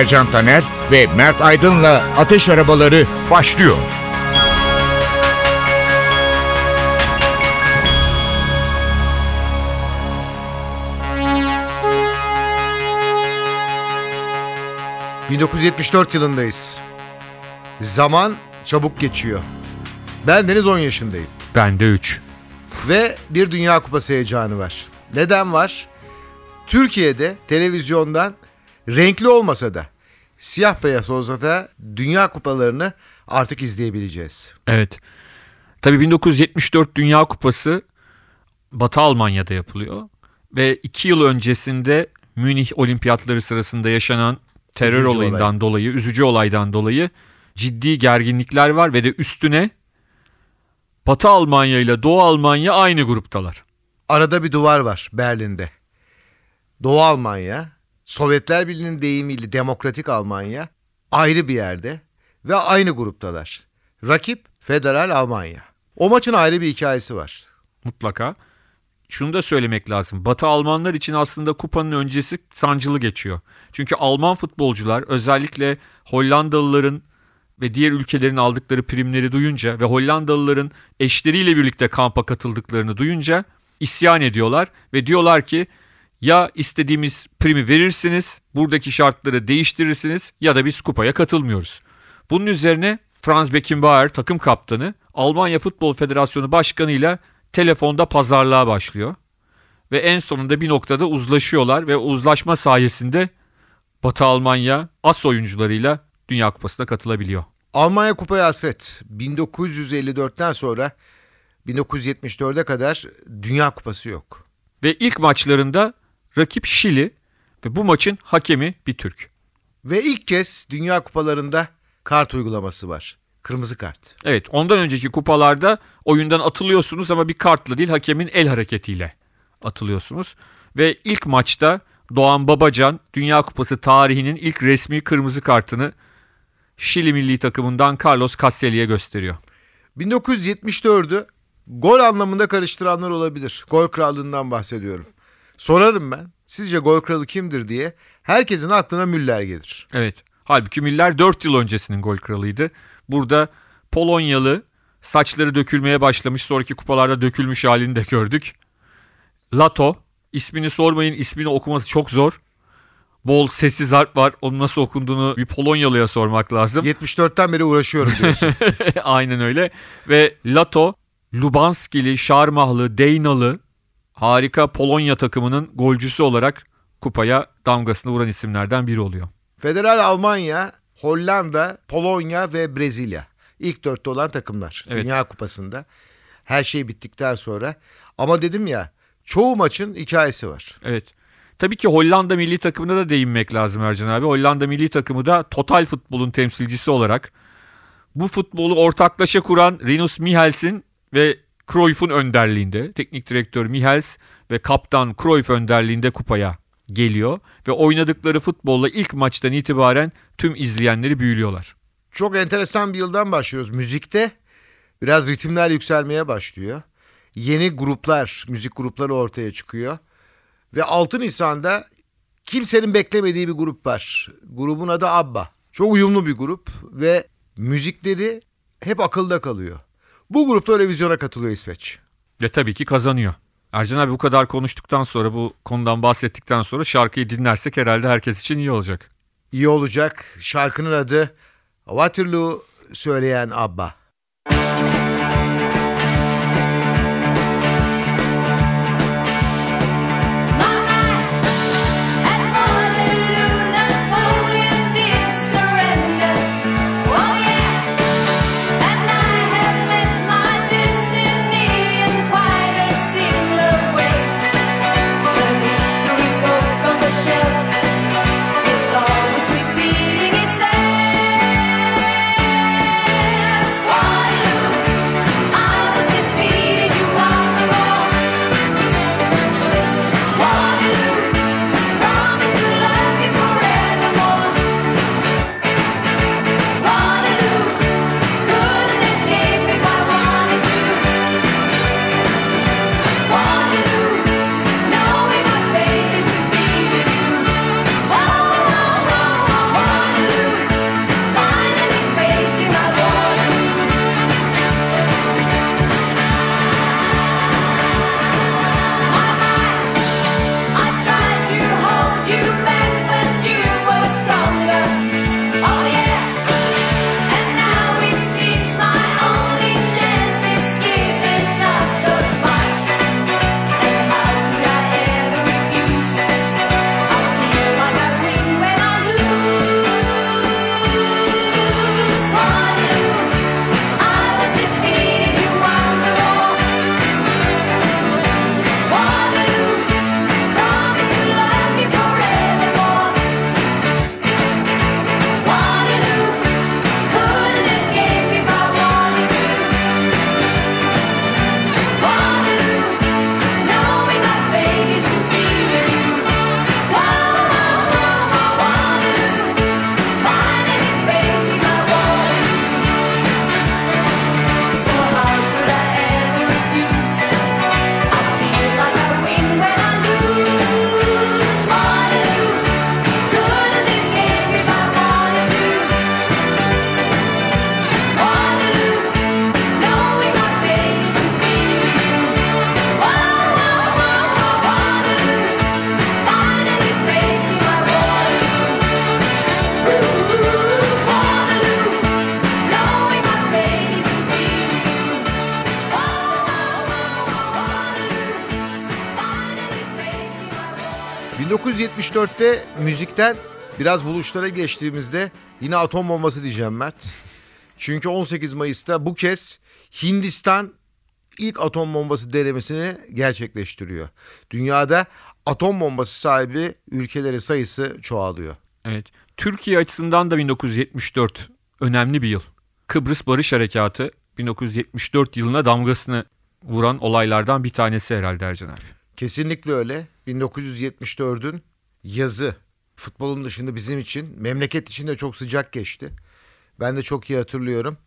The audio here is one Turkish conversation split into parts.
Ercan Taner ve Mert Aydın'la Ateş Arabaları başlıyor. ...1974 yılındayız. Zaman çabuk geçiyor. Ben Deniz 10 yaşındayım. Ben de 3. Ve bir Dünya Kupası heyecanı var. Neden var? Türkiye'de televizyondan renkli olmasa da siyah beyaz olsa da Dünya Kupalarını artık izleyebileceğiz. Evet. Tabii 1974 Dünya Kupası Batı Almanya'da yapılıyor. Ve iki yıl öncesinde Münih Olimpiyatları sırasında yaşanan terör Üzücü olayından olay. dolayı, üzücü olaydan dolayı ciddi gerginlikler var ve de üstüne Batı Almanya ile Doğu Almanya aynı gruptalar. Arada bir duvar var Berlin'de. Doğu Almanya, Sovyetler Birliği'nin deyimiyle Demokratik Almanya ayrı bir yerde ve aynı gruptalar. Rakip Federal Almanya. O maçın ayrı bir hikayesi var. mutlaka. Şunu da söylemek lazım. Batı Almanlar için aslında kupanın öncesi sancılı geçiyor. Çünkü Alman futbolcular özellikle Hollandalıların ve diğer ülkelerin aldıkları primleri duyunca ve Hollandalıların eşleriyle birlikte kampa katıldıklarını duyunca isyan ediyorlar ve diyorlar ki ya istediğimiz primi verirsiniz, buradaki şartları değiştirirsiniz ya da biz kupaya katılmıyoruz. Bunun üzerine Franz Beckenbauer takım kaptanı Almanya Futbol Federasyonu Başkanı ile telefonda pazarlığa başlıyor. Ve en sonunda bir noktada uzlaşıyorlar ve uzlaşma sayesinde Batı Almanya as oyuncularıyla Dünya Kupası'na katılabiliyor. Almanya Kupaya hasret. 1954'ten sonra 1974'e kadar Dünya Kupası yok. Ve ilk maçlarında rakip Şili ve bu maçın hakemi bir Türk. Ve ilk kez Dünya Kupalarında kart uygulaması var. Kırmızı kart. Evet ondan önceki kupalarda oyundan atılıyorsunuz ama bir kartla değil hakemin el hareketiyle atılıyorsunuz. Ve ilk maçta Doğan Babacan Dünya Kupası tarihinin ilk resmi kırmızı kartını Şili milli takımından Carlos Caselli'ye gösteriyor. 1974'ü gol anlamında karıştıranlar olabilir. Gol krallığından bahsediyorum. Sorarım ben. Sizce gol kralı kimdir diye herkesin aklına Müller gelir. Evet. Halbuki Müller 4 yıl öncesinin gol kralıydı. Burada Polonyalı saçları dökülmeye başlamış sonraki kupalarda dökülmüş halini de gördük. Lato ismini sormayın ismini okuması çok zor. Bol sessiz harp var. Onun nasıl okunduğunu bir Polonyalıya sormak lazım. 74'ten beri uğraşıyorum diyorsun. Aynen öyle. Ve Lato Lubanskili, Şarmahlı, Deynalı harika Polonya takımının golcüsü olarak kupaya damgasını vuran isimlerden biri oluyor. Federal Almanya, Hollanda, Polonya ve Brezilya. İlk dörtte olan takımlar Evet. Dünya Kupası'nda. Her şey bittikten sonra. Ama dedim ya çoğu maçın hikayesi var. Evet. Tabii ki Hollanda milli takımına da değinmek lazım Ercan abi. Hollanda milli takımı da total futbolun temsilcisi olarak bu futbolu ortaklaşa kuran Rinus Michels'in ve Cruyff'un önderliğinde, teknik direktör Michels ve kaptan Cruyff önderliğinde kupaya geliyor ve oynadıkları futbolla ilk maçtan itibaren tüm izleyenleri büyülüyorlar. Çok enteresan bir yıldan başlıyoruz. Müzikte biraz ritimler yükselmeye başlıyor. Yeni gruplar, müzik grupları ortaya çıkıyor. Ve 6 Nisan'da kimsenin beklemediği bir grup var. Grubun adı ABBA. Çok uyumlu bir grup ve müzikleri hep akılda kalıyor. Bu grupta Eurovision'a katılıyor İsveç. Ve tabii ki kazanıyor. Ercan abi bu kadar konuştuktan sonra bu konudan bahsettikten sonra şarkıyı dinlersek herhalde herkes için iyi olacak. İyi olacak. Şarkının adı Waterloo söyleyen ABBA. My müzikten biraz buluşlara geçtiğimizde yine atom bombası diyeceğim Mert. Çünkü 18 Mayıs'ta bu kez Hindistan ilk atom bombası denemesini gerçekleştiriyor. Dünyada atom bombası sahibi ülkelerin sayısı çoğalıyor. Evet. Türkiye açısından da 1974 önemli bir yıl. Kıbrıs Barış Harekatı 1974 yılına damgasını vuran olaylardan bir tanesi herhalde Ercan abi. Kesinlikle öyle. 1974'ün yazı futbolun dışında bizim için memleket için de çok sıcak geçti. Ben de çok iyi hatırlıyorum.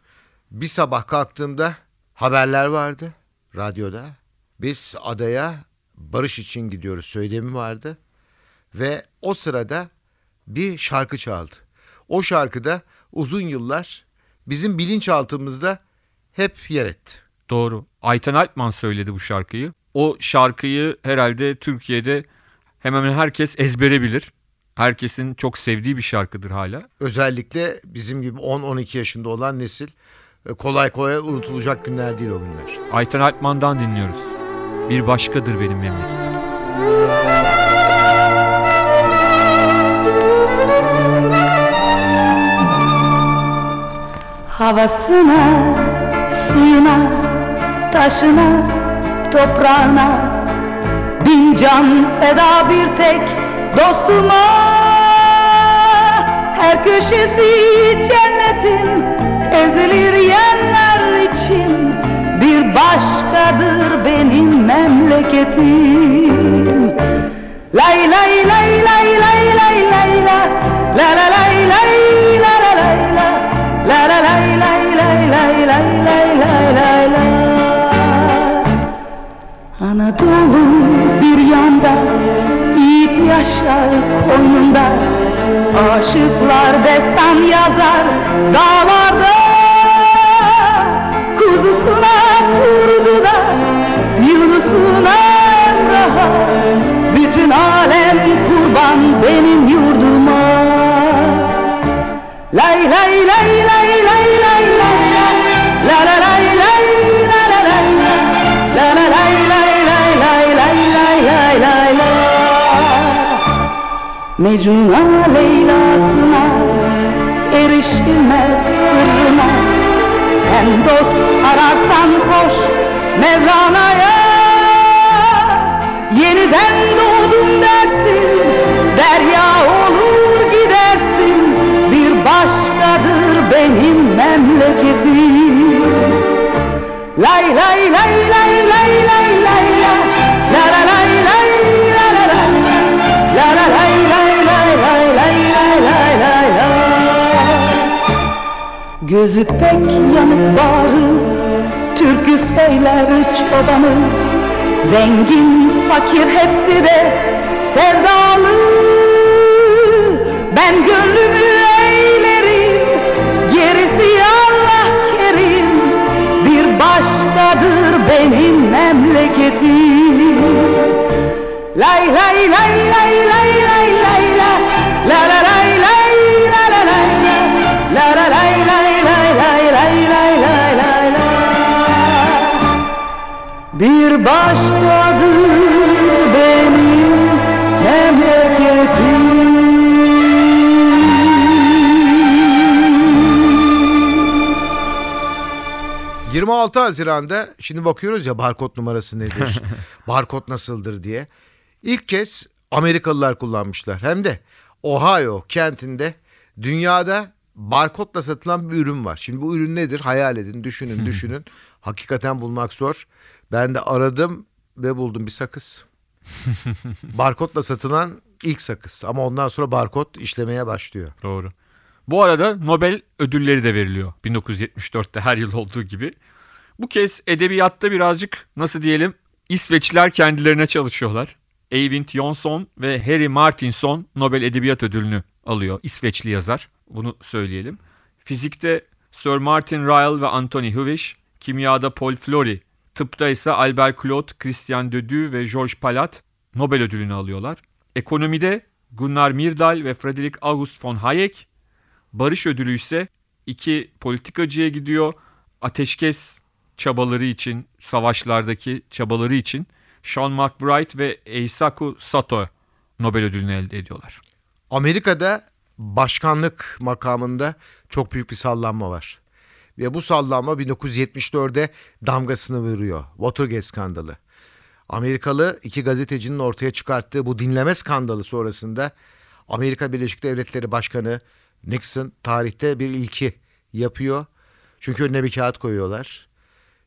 Bir sabah kalktığımda haberler vardı radyoda. Biz adaya barış için gidiyoruz söylemi vardı. Ve o sırada bir şarkı çaldı. O şarkıda uzun yıllar bizim bilinçaltımızda hep yer etti. Doğru. Ayten Alpman söyledi bu şarkıyı. O şarkıyı herhalde Türkiye'de hemen herkes ezbere bilir. Herkesin çok sevdiği bir şarkıdır hala. Özellikle bizim gibi 10-12 yaşında olan nesil e, kolay kolay unutulacak günler değil o günler. Ayten Alpman'dan dinliyoruz. Bir başkadır benim memleketim. Havasına, suyuna, taşına, toprağına Bin can feda bir tek dostuma Her köşesi cennetin ezilir yerler için Bir başkadır benim memleketim Lay lay lay lay lay lay lay la La la lay lay la la lay la La la lay lay lay lay lay lay lay lay la Anadolu Yaşar koynunda. Aşıklar destan yazar dağlarda. Kuzusuna kurdular Yunus'una rahat Bütün alem kurban benim yurduma. Lay lay lay lay Mecnun'a Leyla'sına erişilmez sırrına Sen dost Gözü pek yanık bağrı Türkü söyler çobanı Zengin fakir hepsi de sevdalı Ben gönlümü eylerim Gerisi Allah kerim Bir başkadır benim memleketim Lay lay lay lay lay lay lay la La la Bir başkadır benim memleketim 26 Haziran'da şimdi bakıyoruz ya barkod numarası nedir? barkod nasıldır diye. İlk kez Amerikalılar kullanmışlar. Hem de Ohio kentinde dünyada barkodla satılan bir ürün var. Şimdi bu ürün nedir? Hayal edin, düşünün, düşünün. Hakikaten bulmak zor. Ben de aradım ve buldum bir sakız. barkodla satılan ilk sakız. Ama ondan sonra barkod işlemeye başlıyor. Doğru. Bu arada Nobel ödülleri de veriliyor 1974'te her yıl olduğu gibi. Bu kez edebiyatta birazcık nasıl diyelim İsveçliler kendilerine çalışıyorlar. Eyvind Jonsson ve Harry Martinson Nobel Edebiyat Ödülünü alıyor. İsveçli yazar. Bunu söyleyelim. Fizikte Sir Martin Ryle ve Anthony Hewish, kimyada Paul Flory, tıpta ise Albert Claude, Christian Dieu ve Georges Palat Nobel ödülünü alıyorlar. Ekonomide Gunnar Myrdal ve Friedrich August von Hayek, Barış ödülü ise iki politikacıya gidiyor. Ateşkes çabaları için, savaşlardaki çabaları için Sean McBride ve Eisaku Sato Nobel ödülünü elde ediyorlar. Amerika'da başkanlık makamında çok büyük bir sallanma var. Ve bu sallanma 1974'de damgasını vuruyor. Watergate skandalı. Amerikalı iki gazetecinin ortaya çıkarttığı bu dinleme skandalı sonrasında Amerika Birleşik Devletleri Başkanı Nixon tarihte bir ilki yapıyor. Çünkü önüne bir kağıt koyuyorlar.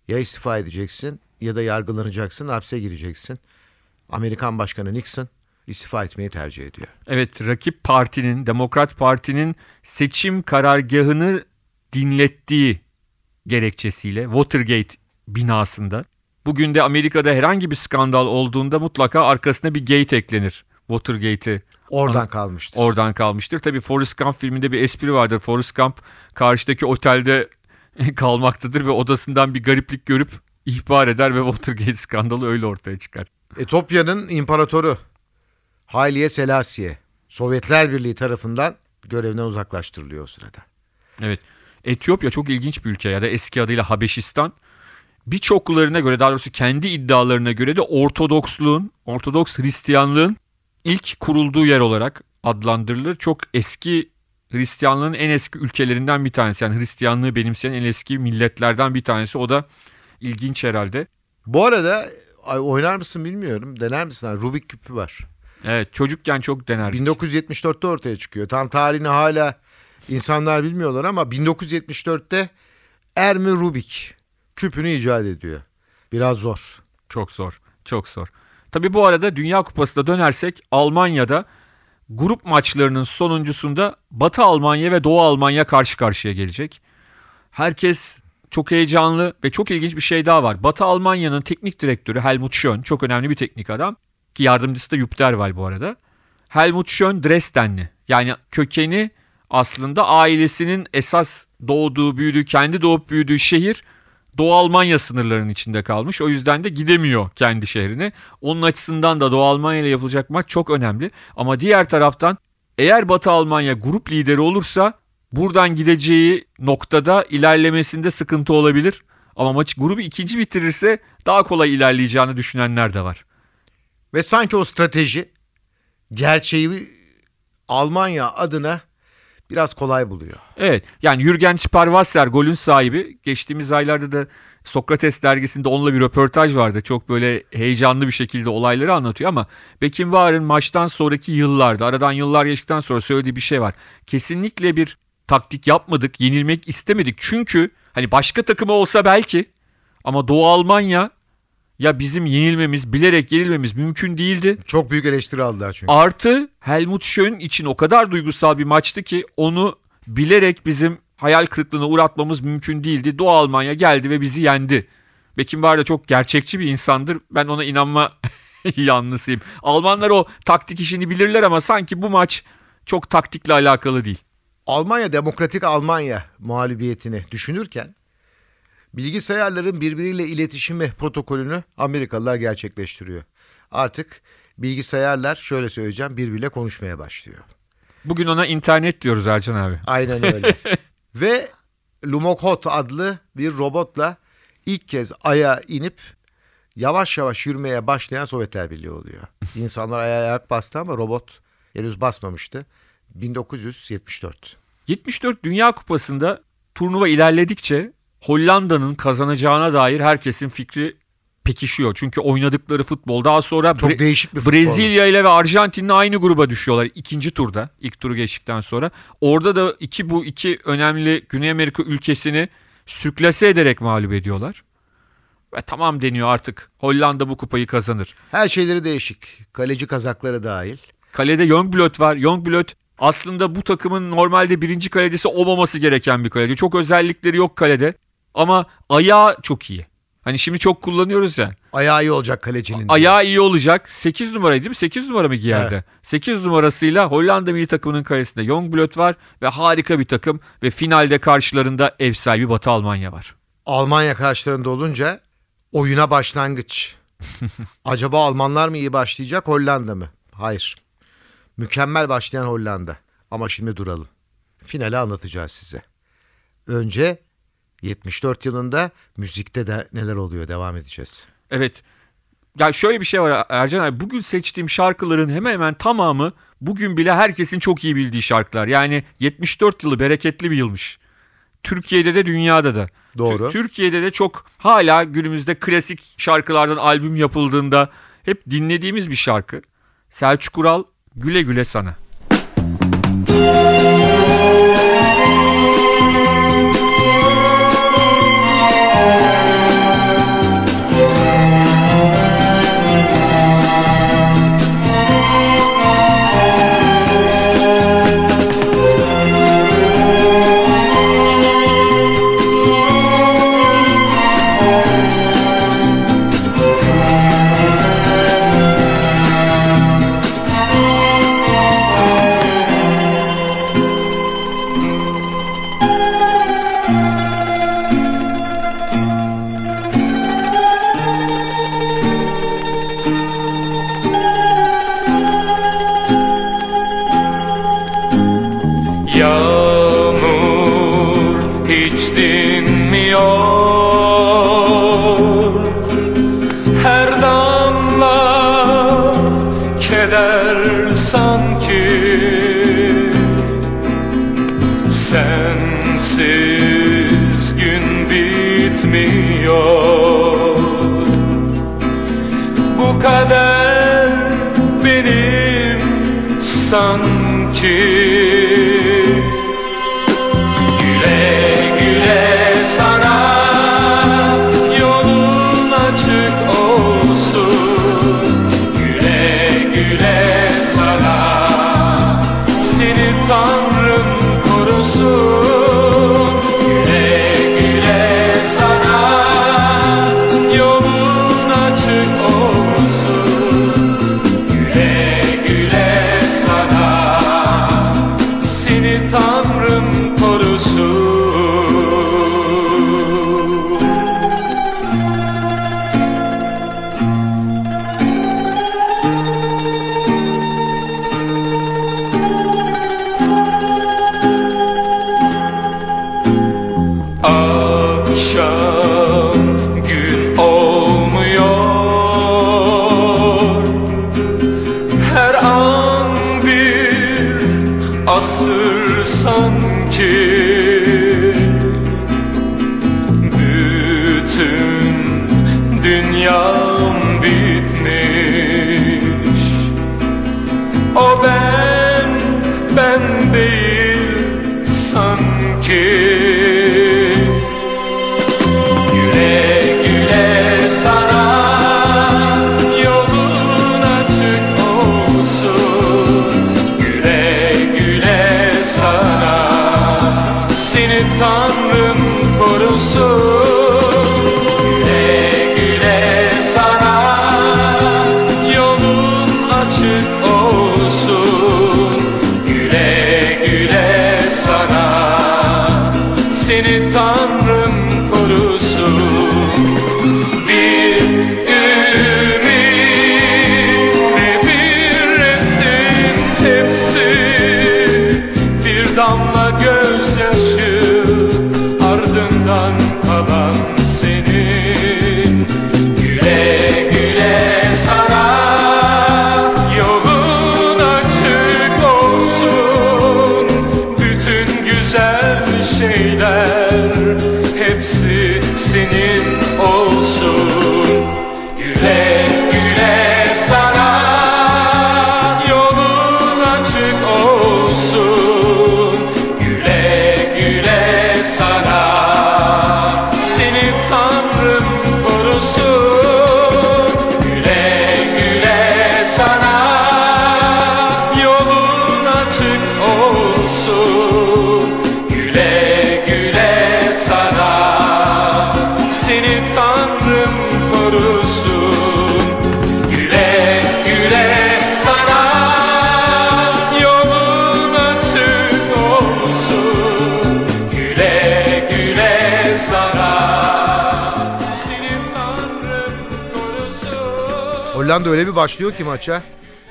Ya istifa edeceksin ya da yargılanacaksın, hapse gireceksin. Amerikan Başkanı Nixon istifa etmeyi tercih ediyor. Evet rakip partinin Demokrat Parti'nin seçim karargahını dinlettiği gerekçesiyle Watergate binasında bugün de Amerika'da herhangi bir skandal olduğunda mutlaka arkasına bir gate eklenir. Watergate'i Oradan kalmıştır. oradan kalmıştır. Tabii Forrest Gump filminde bir espri vardır. Forrest Gump karşıdaki otelde kalmaktadır ve odasından bir gariplik görüp ihbar eder ve Watergate skandalı öyle ortaya çıkar. Etopya'nın imparatoru Haile Selassie Sovyetler Birliği tarafından görevden uzaklaştırılıyor o sırada. Evet. Etiyopya çok ilginç bir ülke ya da eski adıyla Habeşistan. Birçoklarına göre daha doğrusu kendi iddialarına göre de Ortodoksluğun, Ortodoks Hristiyanlığın ilk kurulduğu yer olarak adlandırılır. Çok eski Hristiyanlığın en eski ülkelerinden bir tanesi. Yani Hristiyanlığı benimseyen en eski milletlerden bir tanesi. O da ilginç herhalde. Bu arada oynar mısın bilmiyorum. Dener misin? Rubik küpü var. Evet çocukken çok denerdik. 1974'te ortaya çıkıyor. Tam tarihini hala insanlar bilmiyorlar ama 1974'te Ermi Rubik küpünü icat ediyor. Biraz zor. Çok zor. Çok zor. Tabii bu arada Dünya Kupası'na dönersek Almanya'da grup maçlarının sonuncusunda Batı Almanya ve Doğu Almanya karşı karşıya gelecek. Herkes çok heyecanlı ve çok ilginç bir şey daha var. Batı Almanya'nın teknik direktörü Helmut Schön çok önemli bir teknik adam ki yardımcısı da Jupp Derwal bu arada. Helmut Schön Dresdenli. Yani kökeni aslında ailesinin esas doğduğu, büyüdüğü, kendi doğup büyüdüğü şehir Doğu Almanya sınırlarının içinde kalmış. O yüzden de gidemiyor kendi şehrine. Onun açısından da Doğu Almanya ile yapılacak maç çok önemli. Ama diğer taraftan eğer Batı Almanya grup lideri olursa buradan gideceği noktada ilerlemesinde sıkıntı olabilir. Ama maç grubu ikinci bitirirse daha kolay ilerleyeceğini düşünenler de var. Ve sanki o strateji gerçeği Almanya adına biraz kolay buluyor. Evet yani Jürgen Sparwasser golün sahibi. Geçtiğimiz aylarda da Sokrates dergisinde onunla bir röportaj vardı. Çok böyle heyecanlı bir şekilde olayları anlatıyor ama Beckenbauer'ın maçtan sonraki yıllarda aradan yıllar geçtikten sonra söylediği bir şey var. Kesinlikle bir taktik yapmadık, yenilmek istemedik. Çünkü hani başka takımı olsa belki ama Doğu Almanya ya bizim yenilmemiz, bilerek yenilmemiz mümkün değildi. Çok büyük eleştiri aldılar çünkü. Artı Helmut Schön için o kadar duygusal bir maçtı ki onu bilerek bizim hayal kırıklığına uğratmamız mümkün değildi. Doğu Almanya geldi ve bizi yendi. Beckenbauer da çok gerçekçi bir insandır. Ben ona inanma yanlısıyım. Almanlar o taktik işini bilirler ama sanki bu maç çok taktikle alakalı değil. Almanya Demokratik Almanya mağlubiyetini düşünürken bilgisayarların birbiriyle iletişimi protokolünü Amerikalılar gerçekleştiriyor. Artık bilgisayarlar şöyle söyleyeceğim birbiriyle konuşmaya başlıyor. Bugün ona internet diyoruz Ercan abi. Aynen öyle. Ve Lumokhot adlı bir robotla ilk kez Ay'a inip yavaş yavaş yürümeye başlayan Sovyetler Birliği oluyor. İnsanlar Ay'a ayak bastı ama robot henüz basmamıştı. 1974. 74 Dünya Kupası'nda turnuva ilerledikçe Hollanda'nın kazanacağına dair herkesin fikri pekişiyor. Çünkü oynadıkları futbol daha sonra Çok Bre- değişik bir futbol. Brezilya ile ve Arjantin'le aynı gruba düşüyorlar ikinci turda. ilk turu geçtikten sonra. Orada da iki bu iki önemli Güney Amerika ülkesini sürklase ederek mağlup ediyorlar. Ve tamam deniyor artık. Hollanda bu kupayı kazanır. Her şeyleri değişik. Kaleci kazakları dahil. Kalede Youngblood var. Youngblood aslında bu takımın normalde birinci kalecisi olmaması gereken bir kaleci. Çok özellikleri yok kalede. Ama ayağı çok iyi. Hani şimdi çok kullanıyoruz ya. Ayağı iyi olacak kalecinin. diye. Ayağı iyi olacak. 8 numaraydı değil mi? 8 numara mı giyerdi? Evet. 8 numarasıyla Hollanda milli takımının kalesinde Youngblood var ve harika bir takım ve finalde karşılarında ev sahibi Batı Almanya var. Almanya karşılarında olunca oyuna başlangıç. Acaba Almanlar mı iyi başlayacak Hollanda mı? Hayır. Mükemmel başlayan Hollanda. Ama şimdi duralım. Finali anlatacağız size. Önce 74 yılında müzikte de neler oluyor devam edeceğiz. Evet. Ya şöyle bir şey var Ercan abi. Bugün seçtiğim şarkıların hemen hemen tamamı bugün bile herkesin çok iyi bildiği şarkılar. Yani 74 yılı bereketli bir yılmış. Türkiye'de de dünyada da. Doğru. Türkiye'de de çok hala günümüzde klasik şarkılardan albüm yapıldığında hep dinlediğimiz bir şarkı. Selçuk Ural Güle Güle Sana. Hollanda öyle bir başlıyor ki maça.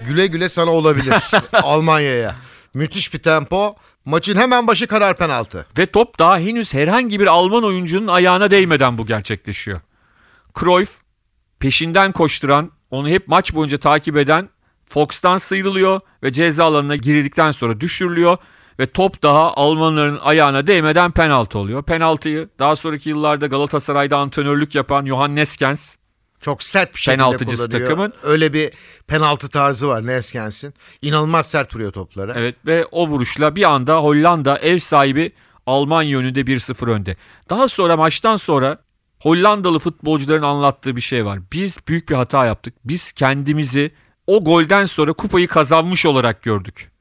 Güle güle sana olabilir Almanya'ya. Müthiş bir tempo. Maçın hemen başı karar penaltı. Ve top daha henüz herhangi bir Alman oyuncunun ayağına değmeden bu gerçekleşiyor. Cruyff peşinden koşturan, onu hep maç boyunca takip eden Fox'tan sıyrılıyor ve ceza alanına girildikten sonra düşürülüyor ve top daha Almanların ayağına değmeden penaltı oluyor. Penaltıyı daha sonraki yıllarda Galatasaray'da antrenörlük yapan Johannes Kens çok sert bir şekilde Penaltıcısı kullanıyor. takımın. Öyle bir penaltı tarzı var Neskens'in. İnanılmaz sert vuruyor toplara. Evet ve o vuruşla bir anda Hollanda ev sahibi Almanya önünde 1-0 önde. Daha sonra maçtan sonra Hollandalı futbolcuların anlattığı bir şey var. Biz büyük bir hata yaptık. Biz kendimizi o golden sonra kupayı kazanmış olarak gördük.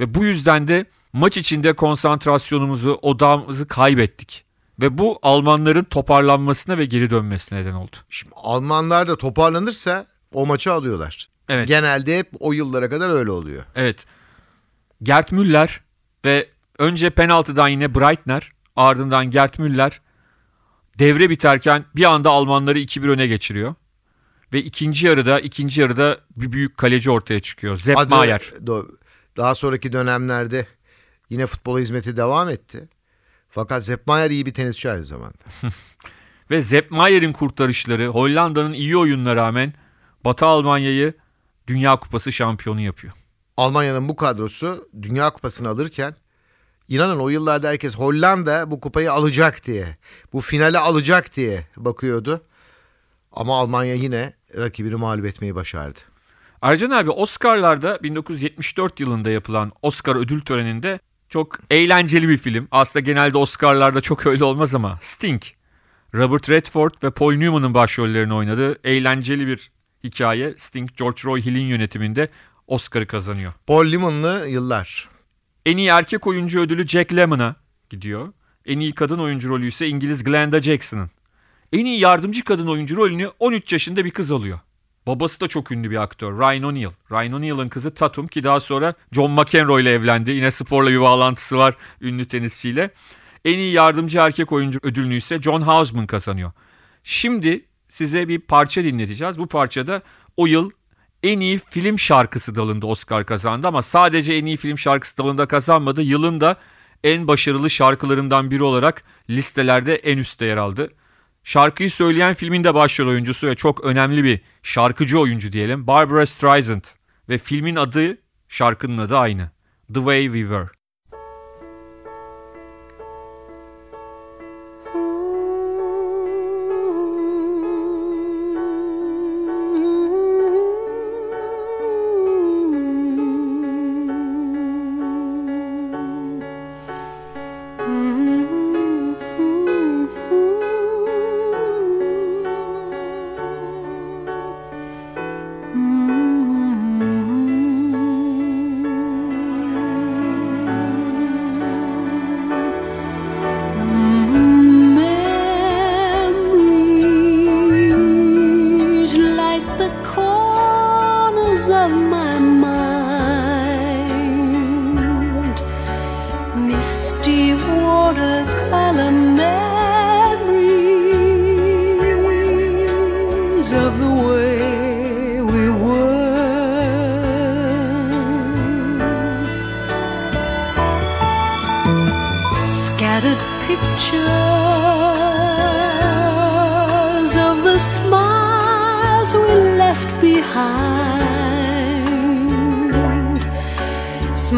Ve bu yüzden de maç içinde konsantrasyonumuzu, odağımızı kaybettik. Ve bu Almanların toparlanmasına ve geri dönmesine neden oldu. Şimdi Almanlar da toparlanırsa o maçı alıyorlar. Evet. Genelde hep o yıllara kadar öyle oluyor. Evet. Gert Müller ve önce penaltıdan yine Breitner ardından Gert Müller devre biterken bir anda Almanları 2-1 öne geçiriyor. Ve ikinci yarıda ikinci yarıda bir büyük kaleci ortaya çıkıyor. Maier. do- daha sonraki dönemlerde yine futbola hizmeti devam etti. Fakat Sepp Maier iyi bir tenisçi aynı zamanda. Ve Sepp Maier'in kurtarışları Hollanda'nın iyi oyununa rağmen Batı Almanya'yı Dünya Kupası şampiyonu yapıyor. Almanya'nın bu kadrosu Dünya Kupası'nı alırken inanın o yıllarda herkes Hollanda bu kupayı alacak diye, bu finale alacak diye bakıyordu. Ama Almanya yine rakibini mağlup etmeyi başardı. Ercan abi Oscar'larda 1974 yılında yapılan Oscar ödül töreninde çok eğlenceli bir film. Aslında genelde Oscar'larda çok öyle olmaz ama Sting. Robert Redford ve Paul Newman'ın başrollerini oynadığı eğlenceli bir hikaye. Sting, George Roy Hill'in yönetiminde Oscar'ı kazanıyor. Paul Newman'lı yıllar. En iyi erkek oyuncu ödülü Jack Lemmon'a gidiyor. En iyi kadın oyuncu rolü ise İngiliz Glenda Jackson'ın. En iyi yardımcı kadın oyuncu rolünü 13 yaşında bir kız alıyor. Babası da çok ünlü bir aktör. Ryan O'Neal. Ryan O'Neal'ın kızı Tatum ki daha sonra John McEnroe ile evlendi. Yine sporla bir bağlantısı var ünlü tenisçiyle. En iyi yardımcı erkek oyuncu ödülünü ise John Houseman kazanıyor. Şimdi size bir parça dinleteceğiz. Bu parçada o yıl en iyi film şarkısı dalında Oscar kazandı ama sadece en iyi film şarkısı dalında kazanmadı. Yılın da en başarılı şarkılarından biri olarak listelerde en üstte yer aldı. Şarkıyı söyleyen filmin de başrol oyuncusu ve çok önemli bir şarkıcı oyuncu diyelim Barbara Streisand ve filmin adı şarkının adı aynı. The Way We Were.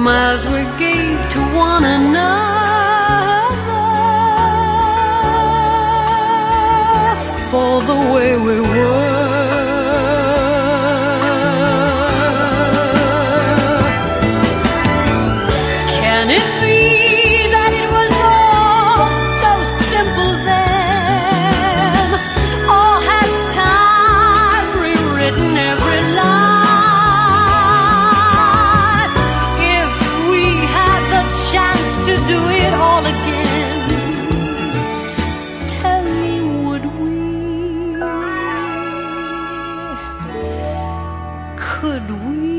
Smiles we gave to one another for the way we were. 呃鲈鱼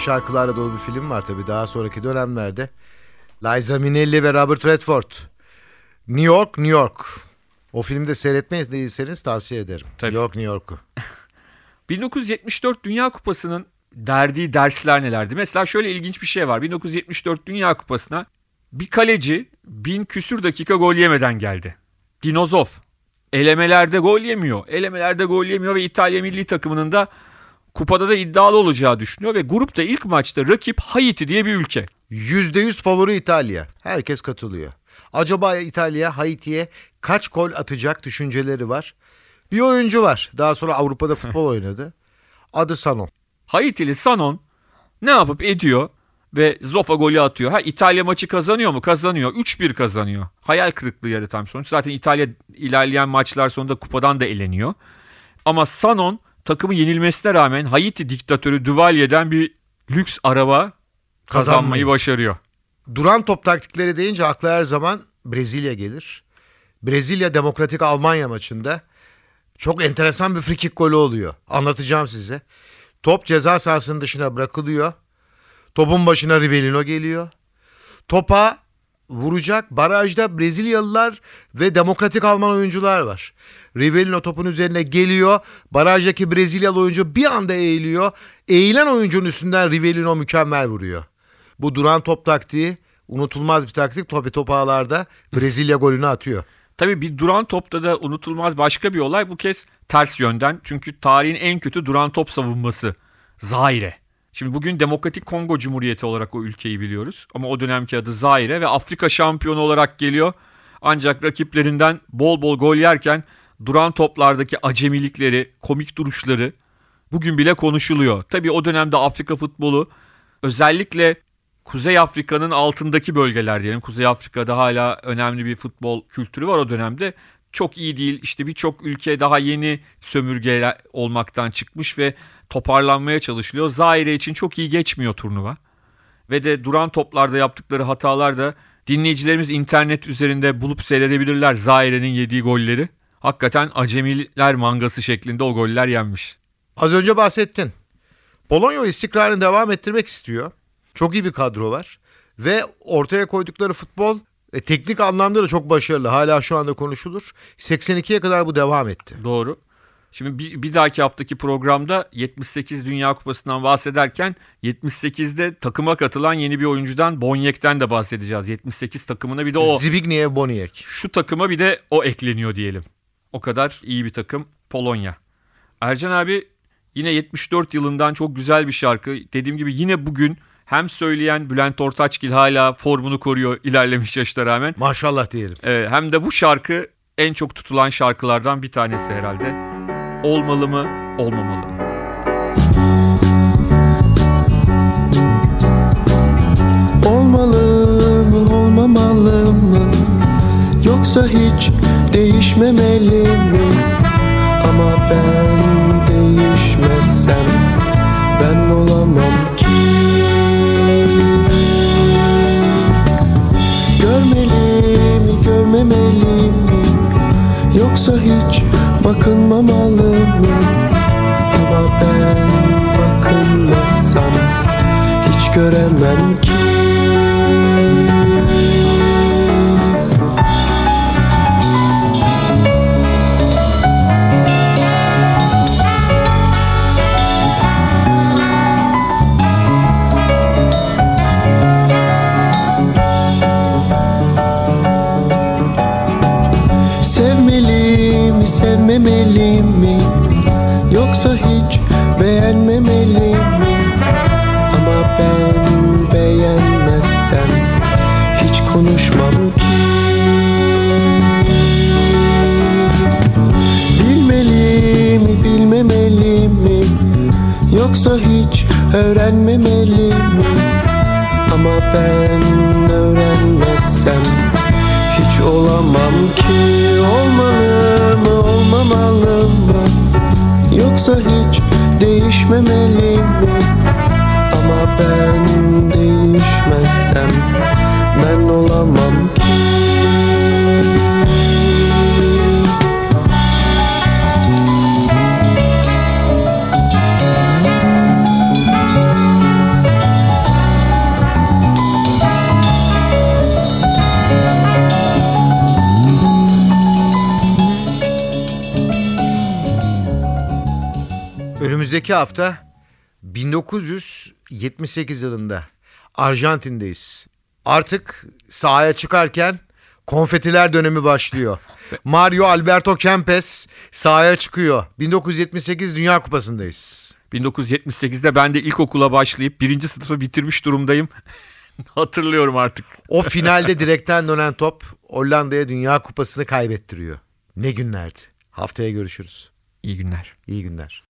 şarkılarla dolu bir film var tabii daha sonraki dönemlerde. Liza Minnelli ve Robert Redford. New York, New York. O filmi de seyretmeyi değilseniz tavsiye ederim. Tabii. New York, New York'u. 1974 Dünya Kupası'nın derdiği dersler nelerdi? Mesela şöyle ilginç bir şey var. 1974 Dünya Kupası'na bir kaleci bin küsür dakika gol yemeden geldi. Dinozov. Elemelerde gol yemiyor. Elemelerde gol yemiyor ve İtalya milli takımının da kupada da iddialı olacağı düşünüyor ve grupta ilk maçta rakip Haiti diye bir ülke. %100 favori İtalya. Herkes katılıyor. Acaba İtalya Haiti'ye kaç gol atacak düşünceleri var. Bir oyuncu var. Daha sonra Avrupa'da futbol oynadı. Adı Sanon. Haitili Sanon ne yapıp ediyor ve Zofa golü atıyor. Ha İtalya maçı kazanıyor mu? Kazanıyor. 3-1 kazanıyor. Hayal kırıklığı yaratan bir sonuç. Zaten İtalya ilerleyen maçlar sonunda kupadan da eleniyor. Ama Sanon takımı yenilmesine rağmen Haiti diktatörü Duvalier'den bir lüks araba kazanmayı başarıyor. Duran top taktikleri deyince akla her zaman Brezilya gelir. Brezilya Demokratik Almanya maçında çok enteresan bir frikik golü oluyor. Anlatacağım size. Top ceza sahasının dışına bırakılıyor. Topun başına Rivellino geliyor. Topa vuracak barajda Brezilyalılar ve Demokratik Alman oyuncular var. Rivellino topun üzerine geliyor. Barajdaki Brezilyalı oyuncu bir anda eğiliyor. Eğilen oyuncunun üstünden Rivellino mükemmel vuruyor. Bu duran top taktiği unutulmaz bir taktik. Topi top ağlarda Brezilya golünü atıyor. Tabii bir duran topta da unutulmaz başka bir olay bu kez ters yönden. Çünkü tarihin en kötü duran top savunması Zaire. Şimdi bugün Demokratik Kongo Cumhuriyeti olarak o ülkeyi biliyoruz. Ama o dönemki adı Zaire ve Afrika şampiyonu olarak geliyor. Ancak rakiplerinden bol bol gol yerken duran toplardaki acemilikleri, komik duruşları bugün bile konuşuluyor. Tabii o dönemde Afrika futbolu özellikle Kuzey Afrika'nın altındaki bölgeler diyelim. Kuzey Afrika'da hala önemli bir futbol kültürü var o dönemde. Çok iyi değil. İşte birçok ülke daha yeni sömürge olmaktan çıkmış ve toparlanmaya çalışılıyor. Zaire için çok iyi geçmiyor turnuva. Ve de duran toplarda yaptıkları hatalar da dinleyicilerimiz internet üzerinde bulup seyredebilirler Zaire'nin yediği golleri. Hakikaten acemiler mangası şeklinde o goller yenmiş. Az önce bahsettin. Polonya istikrarını devam ettirmek istiyor. Çok iyi bir kadro var. Ve ortaya koydukları futbol e, teknik anlamda da çok başarılı. Hala şu anda konuşulur. 82'ye kadar bu devam etti. Doğru. Şimdi bir, bir dahaki haftaki programda 78 Dünya Kupası'ndan bahsederken 78'de takıma katılan yeni bir oyuncudan Bonyek'ten de bahsedeceğiz. 78 takımına bir de o Zbigniew Boniek. şu takıma bir de o ekleniyor diyelim. O kadar iyi bir takım Polonya. Ercan abi yine 74 yılından çok güzel bir şarkı. Dediğim gibi yine bugün hem söyleyen Bülent Ortaçgil hala formunu koruyor ilerlemiş yaşta rağmen. Maşallah diyelim. Ee, hem de bu şarkı en çok tutulan şarkılardan bir tanesi herhalde. Olmalı mı, olmamalı mı? Olmalı mı olmamalı mı Yoksa hiç değişmemeli mi? Ama ben değişmezsem Ben olamam ki. Görmeli mi görmemeli mi? Yoksa hiç bakınmamalı mı? Ama ben bakınmazsam hiç göremem ki hafta 1978 yılında Arjantin'deyiz. Artık sahaya çıkarken konfetiler dönemi başlıyor. Mario Alberto Kempes sahaya çıkıyor. 1978 Dünya Kupası'ndayız. 1978'de ben de ilkokula başlayıp birinci sınıfı bitirmiş durumdayım. Hatırlıyorum artık. O finalde direkten dönen top Hollanda'ya Dünya Kupası'nı kaybettiriyor. Ne günlerdi. Haftaya görüşürüz. İyi günler. İyi günler.